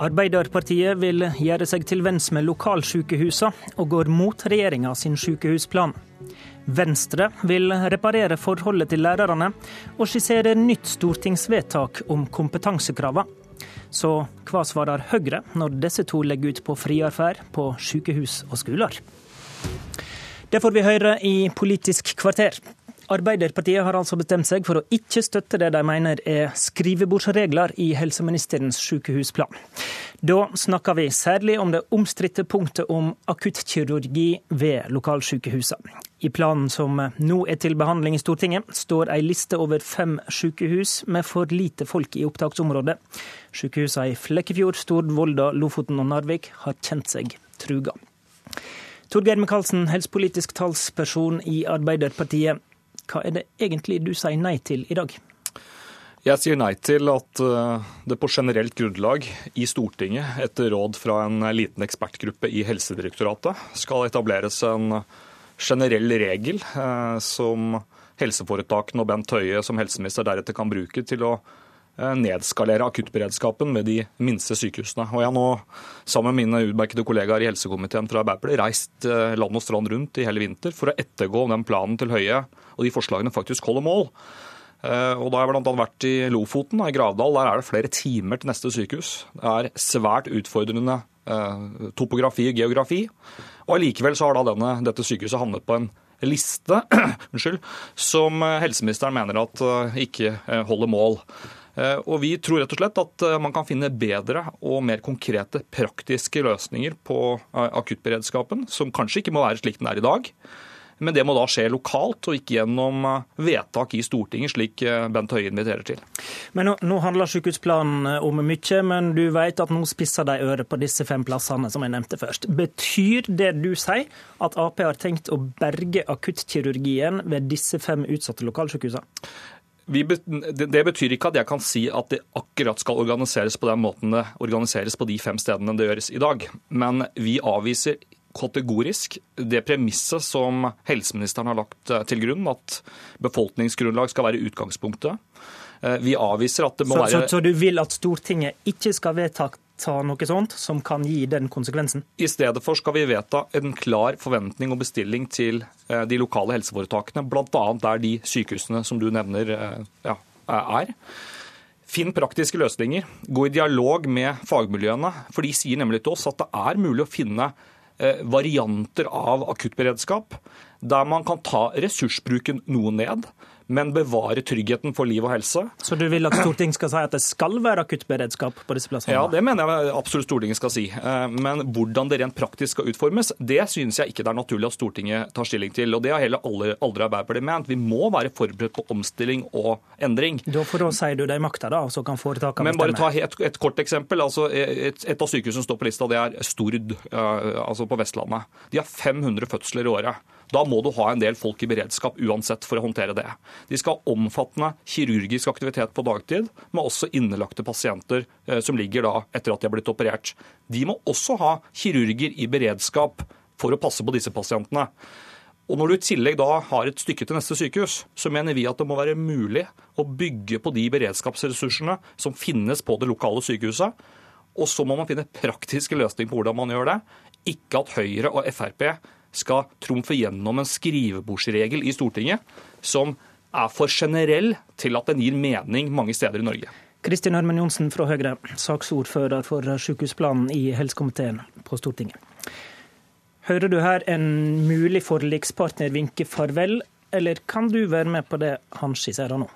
Arbeiderpartiet vil gjøre seg til venns med lokalsykehusene og går mot regjeringa sin sykehusplan. Venstre vil reparere forholdet til lærerne, og skisserer nytt stortingsvedtak om kompetansekravene. Så hva svarer Høyre når disse to legger ut på friarferd på sykehus og skoler? Det får vi høre i Politisk kvarter. Arbeiderpartiet har altså bestemt seg for å ikke støtte det de mener er skrivebordsregler i helseministerens sykehusplan. Da snakker vi særlig om det omstridte punktet om akuttkirurgi ved lokalsykehusene. I planen som nå er til behandling i Stortinget, står ei liste over fem sykehus med for lite folk i opptaksområdet. Sykehusene i Flekkefjord, Stord, Volda, Lofoten og Narvik har kjent seg truga. Torgeir Micaelsen, helsepolitisk talsperson i Arbeiderpartiet. Hva er det egentlig du sier nei til i dag? Jeg sier nei til at eh, det på generelt grunnlag i Stortinget, etter råd fra en liten ekspertgruppe i Helsedirektoratet, skal etableres en generell regel eh, som helseforetakene og Bent Høie som helseminister deretter kan bruke til å nedskalere akuttberedskapen ved de minste sykehusene. Og Jeg har nå, sammen med mine utmerkede kollegaer i helsekomiteen fra Arbeiderpartiet, reist land og strand rundt i hele vinter for å ettergå den planen til Høie og de forslagene faktisk holder mål. Eh, og da har jeg bl.a. vært i Lofoten i Gravdal. Der er det flere timer til neste sykehus. Det er svært utfordrende eh, topografi og geografi. Og Allikevel har da denne, dette sykehuset havnet på en liste som helseministeren mener at eh, ikke holder mål. Og Vi tror rett og slett at man kan finne bedre og mer konkrete praktiske løsninger på akuttberedskapen, som kanskje ikke må være slik den er i dag. Men det må da skje lokalt, og ikke gjennom eh, vedtak i Stortinget, slik eh, Bent Høie inviterer til. Men Nå, nå handler sykehusplanen eh, om mye, men du vet at nå spisser de øret på disse fem plassene som jeg nevnte først. Betyr det du sier, at Ap har tenkt å berge akuttkirurgien ved disse fem utsatte lokalsykehusene? Det betyr ikke at jeg kan si at det akkurat skal organiseres på den måten det organiseres på de fem stedene det gjøres i dag. Men vi avviser kategorisk det premisset som helseministeren har lagt eh, til grunn, at befolkningsgrunnlag skal være utgangspunktet. Eh, vi avviser at det må så, være så, så du vil at Stortinget ikke skal vedta noe sånt som kan gi den konsekvensen? I stedet for skal vi vedta en klar forventning og bestilling til eh, de lokale helseforetakene, bl.a. der de sykehusene som du nevner ja, er. Finn praktiske løsninger. Gå i dialog med fagmiljøene. For de sier nemlig til oss at det er mulig å finne Eh, varianter av akuttberedskap, der man kan ta ressursbruken noe ned men bevare tryggheten for liv og helse. Så du vil at Stortinget skal si at det skal være akuttberedskap på disse plassene? Ja, det mener jeg absolutt Stortinget skal si. Eh, men hvordan det rent praktisk skal utformes, det synes jeg ikke det er naturlig at Stortinget tar stilling til. Og det har heller aldri, aldri Arbeiderpartiet ment. Vi må være forberedt på omstilling og endring. Da får da sier du det i makta, da, og så kan foretakene bestemme. Men bare ta et, et kort eksempel. Altså, et, et av sykehusene som står på lista, det er Stord, eh, altså på Vestlandet. De har 500 fødsler i året. Da må du ha en del folk i beredskap uansett for å håndtere det. De skal ha omfattende kirurgisk aktivitet på dagtid, med også innelagte pasienter eh, som ligger da etter at de har blitt operert. De må også ha kirurger i beredskap for å passe på disse pasientene. Og Når du i tillegg da har et stykke til neste sykehus, så mener vi at det må være mulig å bygge på de beredskapsressursene som finnes på det lokale sykehuset. Og så må man finne praktiske løsninger på hvordan man gjør det. Ikke at Høyre og Frp skal trumfe gjennom en skrivebordsregel i Stortinget som er for generell til at den gir mening mange steder i Norge. Kristin Ørmen Johnsen fra Høyre, saksordfører for sykehusplanen i helsekomiteen på Stortinget. Hører du her en mulig forlikspartner vinke farvel, eller kan du være med på det han skisserer nå?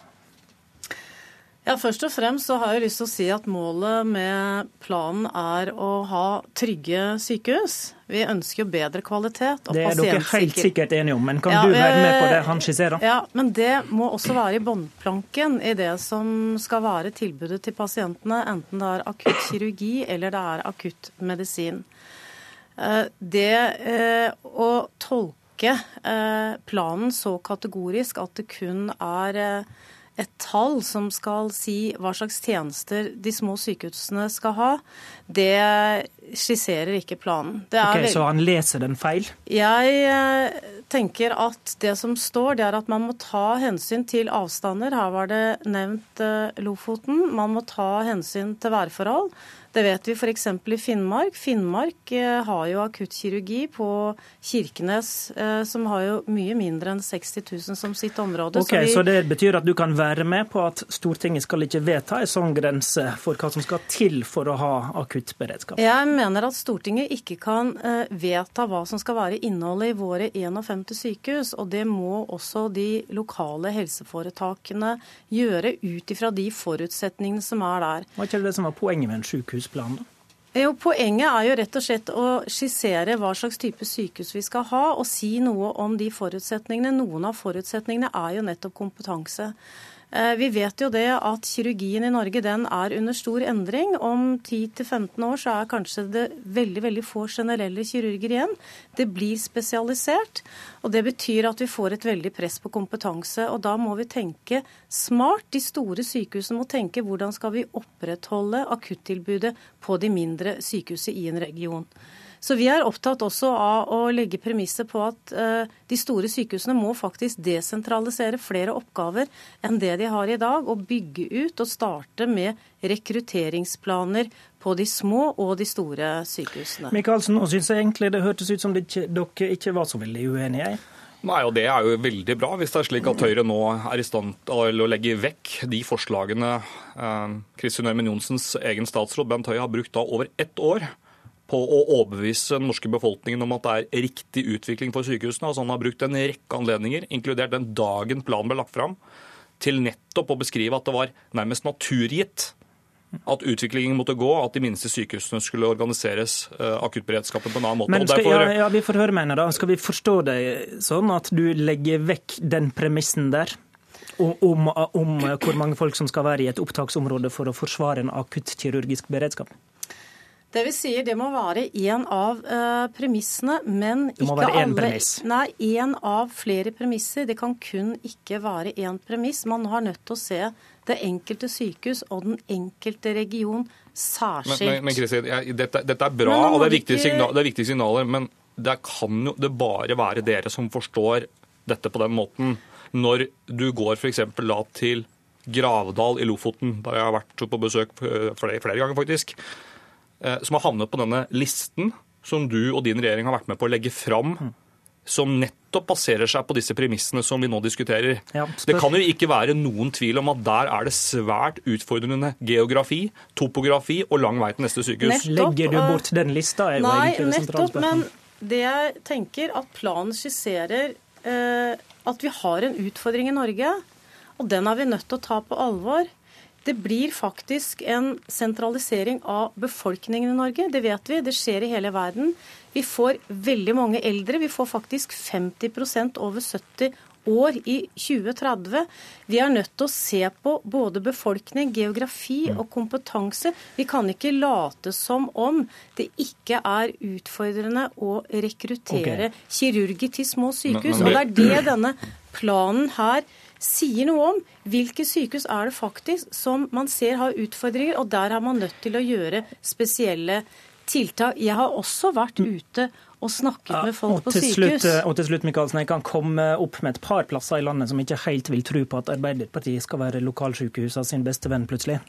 Ja, Først og fremst så har jeg lyst til å si at målet med planen er å ha trygge sykehus. Vi ønsker jo bedre kvalitet Det er dere helt sikkert enige om, men kan ja, du være med på det han skisserer? Ja, men det må også være i båndplanken i det som skal være tilbudet til pasientene, enten det er akutt kirurgi eller det er akutt medisin. Eh, det eh, å tolke eh, planen så kategorisk at det kun er et tall som skal si hva slags tjenester de små sykehusene skal ha, det skisserer ikke planen. ok, Så han leser den feil? Jeg eh, tenker at det som står, det er at man må ta hensyn til avstander. Her var det nevnt eh, Lofoten. Man må ta hensyn til værforhold. Det vet vi f.eks. i Finnmark. Finnmark eh, har jo akuttkirurgi på Kirkenes, eh, som har jo mye mindre enn 60 000 som sitt område. Ok, så, vi... så, det betyr at du kan være med på at Stortinget skal ikke vedta en sånn grense for hva som skal til for å ha akuttberedskap? Jeg mener at Stortinget ikke kan eh, vedta hva som skal være innholdet i våre 51 sykehus. Og det må også de lokale helseforetakene gjøre ut ifra de forutsetningene som er der. Var ikke det det som var poenget med en sykehusplan? Da? Jo, Poenget er jo rett og slett å skissere hva slags type sykehus vi skal ha, og si noe om de forutsetningene. Noen av forutsetningene er jo nettopp kompetanse. Eh, vi vet jo det at kirurgien i Norge den er under stor endring. Om 10-15 år så er kanskje det veldig veldig få generelle kirurger igjen. Det blir spesialisert. og Det betyr at vi får et veldig press på kompetanse. og Da må vi tenke smart. De store sykehusene må tenke hvordan skal vi opprettholde akuttilbudet på de mindre sykehusene i en region. Så vi er opptatt også av å legge premisset på at uh, de store sykehusene må faktisk desentralisere flere oppgaver enn det de har i dag, og bygge ut og starte med rekrutteringsplaner på de små og de store sykehusene. Michaelsen, nå syns jeg egentlig det hørtes ut som ikke, dere ikke var så veldig uenige. Nei, og Det er jo veldig bra hvis det er slik at Høyre nå er i stand til å legge vekk de forslagene eh, Kristin Ørmen Johnsens egen statsråd Bent Høie har brukt da over ett år på å overbevise den norske befolkningen om at det er riktig utvikling for sykehusene. Altså han har brukt en rekke anledninger, inkludert den dagen planen ble lagt fram, til nettopp å beskrive at det var nærmest naturgitt at utviklingen måtte gå, at de minste sykehusene skulle organiseres uh, akuttberedskapen på en annen måte. Men skal, derfor... ja, ja, vi får høre, mener da. Skal vi forstå deg sånn at du legger vekk den premissen der? Om, om, om hvor mange folk som skal være i et opptaksområde for å forsvare en akuttkirurgisk beredskap? Det vi sier, det må være én av uh, premissene, men ikke alle. Det må være én premiss? Nei, én av flere premisser. Det kan kun ikke være én premiss. Man har nødt til å se det enkelte sykehus og den enkelte region særskilt. Men, men, men jeg, dette, dette, er bra, og det er, viktige signaler, det er viktige signaler, men det kan jo det bare være dere som forstår dette på den måten. Når du går f.eks. da til Gravdal i Lofoten, der jeg har vært på besøk eh, flere, flere ganger, faktisk som har havnet på denne listen som du og din regjering har vært med på å legge fram, som nettopp baserer seg på disse premissene som vi nå diskuterer. Ja, det kan jo ikke være noen tvil om at der er det svært utfordrende geografi, topografi og lang vei til neste sykehus. Nettopp, Legger du bort den lista? Er jo nei, nettopp, men det jeg tenker at planen skisserer eh, at vi har en utfordring i Norge, og den er vi nødt til å ta på alvor. Det blir faktisk en sentralisering av befolkningen i Norge. Det vet vi. Det skjer i hele verden. Vi får veldig mange eldre. Vi får faktisk 50% over 70 år i 2030. Vi er nødt til å se på både befolkning, geografi mm. og kompetanse. Vi kan ikke late som om det ikke er utfordrende å rekruttere okay. kirurger til små sykehus. Og det er det denne planen her sier noe om hvilke sykehus er det faktisk som man ser har utfordringer, og der er man nødt til å gjøre spesielle tiltak. Jeg har også vært ute og snakket med folk på sykehus. Slutt, eh, og til slutt, Mikkelsen, Jeg kan komme opp med et par plasser i landet som ikke helt vil tro på at Arbeiderpartiet skal være lokalsykehusene sin beste venn, plutselig.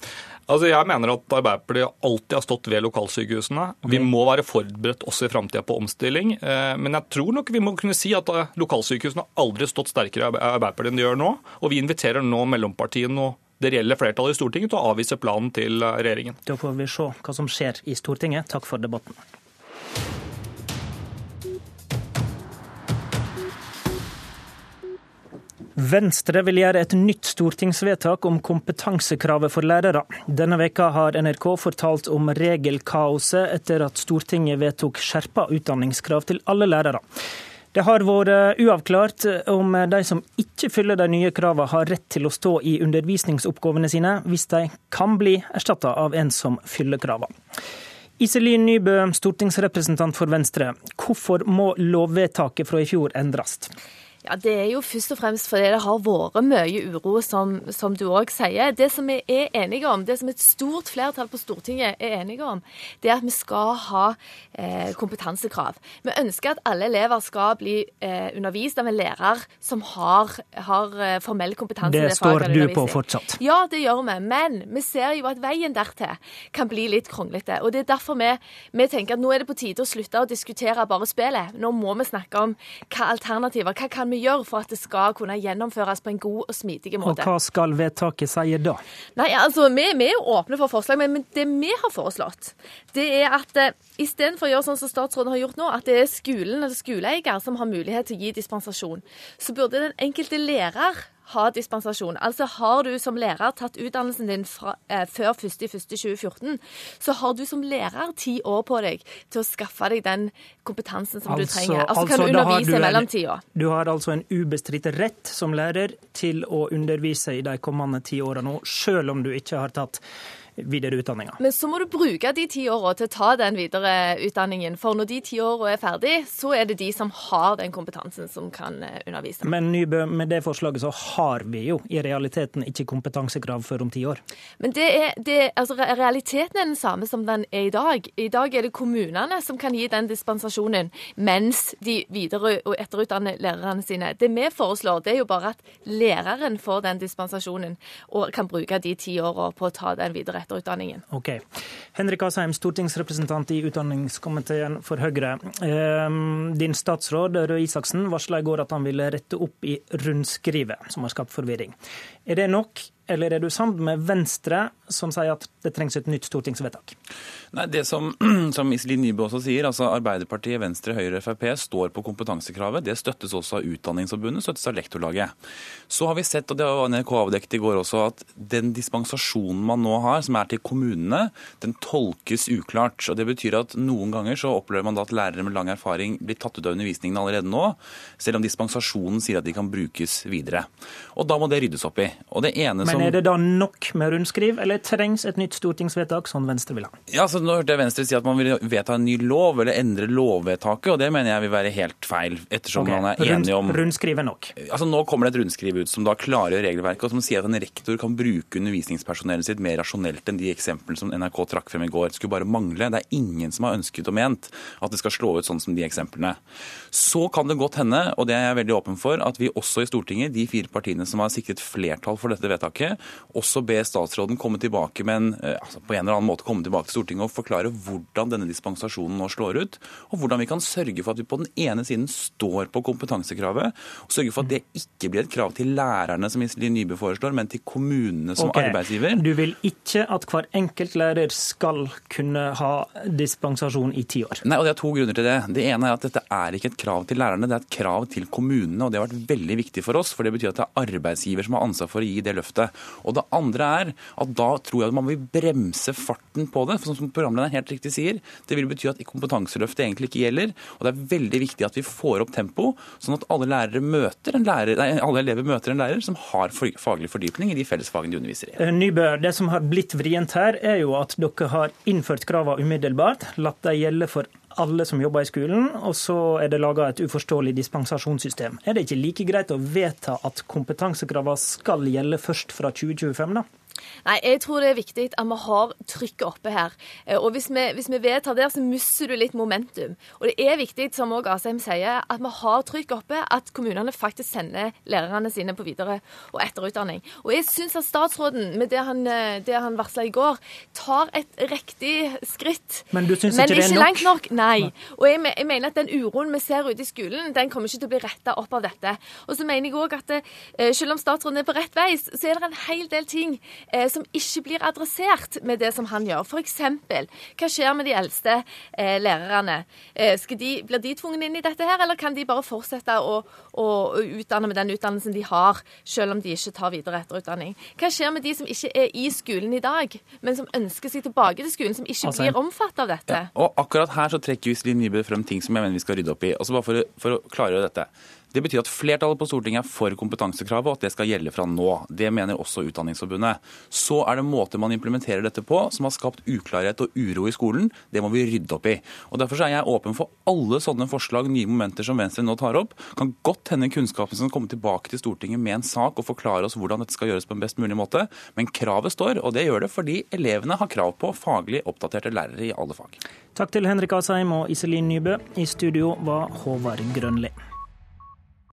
Altså, Jeg mener at Arbeiderpartiet alltid har stått ved lokalsykehusene. Vi må være forberedt også i framtida på omstilling. Eh, men jeg tror nok vi må kunne si at eh, lokalsykehusene aldri har stått sterkere i Arbeiderpartiet enn de gjør nå. Og vi inviterer nå mellompartiene og det reelle flertallet i Stortinget til å avvise planen til regjeringen. Da får vi se hva som skjer i Stortinget. Takk for debatten. Venstre vil gjøre et nytt stortingsvedtak om kompetansekravet for lærere. Denne veka har NRK fortalt om regelkaoset etter at Stortinget vedtok skjerpa utdanningskrav til alle lærere. Det har vært uavklart om de som ikke fyller de nye kravene, har rett til å stå i undervisningsoppgavene sine, hvis de kan bli erstatta av en som fyller kravene. Iselin Nybø, stortingsrepresentant for Venstre. Hvorfor må lovvedtaket fra i fjor endres? Ja, Det er jo først og fremst fordi det har vært mye uro, som, som du òg sier. Det som vi er enige om, det som et stort flertall på Stortinget er enige om, det er at vi skal ha eh, kompetansekrav. Vi ønsker at alle elever skal bli eh, undervist av en lærer som har, har eh, formell kompetanse. Det, det står du på fortsatt? Ja, det gjør vi. Men vi ser jo at veien dertil kan bli litt kronglete. Og det er derfor vi, vi tenker at nå er det på tide å slutte å diskutere bare spillet. Nå må vi snakke om hva alternativer hva kan vi gjøre for at det skal kunne gjennomføres på en god og smidig måte. Og Hva skal vedtaket si da? Nei, altså, Vi, vi er jo åpne for forslag, men, men, det vi har foreslått, det er at eh, istedenfor å gjøre sånn som statsråden har gjort nå, at det er skolen eller skoleeier som har mulighet til å gi dispensasjon, så burde den enkelte lærer ha dispensasjon. Altså har du som lærer tatt utdannelsen din fra, eh, før 1.1.2014, så har du som lærer ti år på deg til å skaffe deg den kompetansen som altså, du trenger. Altså, altså kan du undervise i mellomtida. Du har altså en ubestridt rett som lærer til å undervise i de kommende ti årene, selv om du ikke har tatt videreutdanninga. Men så må du bruke de ti åra til å ta den videreutdanningen. For når de ti åra er ferdig, så er det de som har den kompetansen som kan eh, undervise. Men Nybø, med det forslaget så har vi jo i realiteten ikke kompetansekrav før om ti år. Men det er, det, altså, realiteten er den samme som den er i dag. I dag er det kommunene som kan gi den dispensasjonen, mens de videre- og etterutdanner lærerne sine. Det vi foreslår, det er jo bare at læreren får den dispensasjonen og kan bruke de ti åra på å ta den videre etterutdanningen. Ok. Henrik Asheim, stortingsrepresentant i utdanningskomiteen for Høyre. Ehm, din statsråd Røe Isaksen varsla i går at han ville rette opp i rundskrivet, som har skapt forvirring. Er det nok, eller er du sammen med Venstre, som sier at det trengs et nytt stortingsvedtak? Nei, det Som, som Iselin Nybø også sier, altså Arbeiderpartiet, Venstre, Høyre og Frp står på kompetansekravet. Det støttes også av Utdanningsforbundet, støttes av Lektorlaget. Så har vi sett, og det har NRK avdekket i går også, at den dispensasjonen man nå har, som er til kommunene, den tolkes uklart. og Det betyr at noen ganger så opplever man da at lærere med lang erfaring blir tatt ut av undervisningen allerede nå, selv om dispensasjonen sier at de kan brukes videre. Og Da må det ryddes opp i. Og det ene Men er det da nok med rundskriv, eller trengs et nytt stortingsvedtak, som Venstre vil ha? Ja, så Nå hørte jeg Venstre si at man vil vedta en ny lov, eller endre lovvedtaket, og det mener jeg vil være helt feil. ettersom okay. man er enig om... Rundskriv er nok? Altså Nå kommer det et rundskriv ut som da klargjør regelverket, og som sier at en rektor kan bruke undervisningspersonellet sitt mer rasjonelt enn de eksemplene som NRK trakk frem i går. Det skulle bare mangle. Det er ingen som har ønsket og ment at det skal slå ut sånn som de eksemplene. Så kan det godt hende, og det er jeg veldig åpen for, at vi også i Stortinget, de fire partiene som har sikret flertall for dette vedtaket, også be statsråden komme tilbake med en, eh, altså på en eller annen måte komme tilbake til Stortinget og forklare hvordan denne dispensasjonen nå slår ut, og hvordan vi kan sørge for at vi på den ene siden står på kompetansekravet, og sørge for at det ikke blir et krav til lærerne, som Iselin Nybø foreslår, men til kommunene som okay. arbeidsgiver. Du vil ikke at hver enkelt lærer skal kunne ha dispensasjon i ti år? Nei, og det er to grunner til det. Det ene er at dette er ikke et krav til lærerne, det er et krav til kommunene. og Det har vært veldig viktig for oss, for det betyr at det er arbeidsgiver som har ansvar for å gi det løftet. Og Det andre er at da tror jeg at man vil bremse farten på det. for som programlederen helt riktig sier, Det vil bety at kompetanseløftet egentlig ikke gjelder. og Det er veldig viktig at vi får opp tempo, sånn at alle, møter lærer, nei, alle elever møter en lærer som har faglig fordypning i de fellesfagene de underviser i. Eh, Nybø, det som har blitt vrient her, er jo at dere har innført kravene umiddelbart, latt dem gjelde for alle som jobber i skolen, og så er det laga et uforståelig dispensasjonssystem. Er det ikke like greit å vedta at kompetansekravene skal gjelde først fra 2025, da? Nei, jeg tror det er viktig at vi har trykket oppe her. Eh, og hvis vi, hvis vi vedtar der, så mister du litt momentum. Og det er viktig, som òg Asheim sier, at vi har trykk oppe, at kommunene faktisk sender lærerne sine på videre- og etterutdanning. Og jeg syns at statsråden, med det han, eh, det han varsla i går, tar et riktig skritt. Men du syns ikke det er nok? Ikke langt nok, nei. Og jeg, jeg, mener at den uroen vi ser ute i skolen, den kommer ikke til å bli retta opp av dette. Og så mener jeg òg at eh, selv om statsråden er på rett vei, så er det en hel del ting eh, som ikke blir adressert med det som han gjør. F.eks. hva skjer med de eldste eh, lærerne? Eh, de, blir de tvunget inn i dette her, eller kan de bare fortsette å, å, utdanne med den utdannelsen de har, selv om de ikke tar videre etterutdanning? Hva skjer med de som ikke er i skolen i dag, men som ønsker seg tilbake til skolen, som ikke altså, blir omfattet av dette? Ja, og akkurat her så trekker Iselin Nybø frem ting som jeg mener vi skal rydde opp i. Altså bare for, for å klargjøre dette. Det betyr at flertallet på Stortinget er for kompetansekravet, og at det skal gjelde fra nå. Det mener også Utdanningsforbundet. Så er det måter man implementerer dette på som har skapt uklarhet og uro i skolen. Det må vi rydde opp i. Og Derfor er jeg åpen for alle sånne forslag, nye momenter som Venstre nå tar opp. Kan godt hende kunnskapen som kommer tilbake til Stortinget med en sak og forklare oss hvordan dette skal gjøres på en best mulig måte. Men kravet står, og det gjør det fordi elevene har krav på faglig oppdaterte lærere i alle fag. Takk til Henrik Asheim og Iselin Nybø. I studio var Håvard Grønli.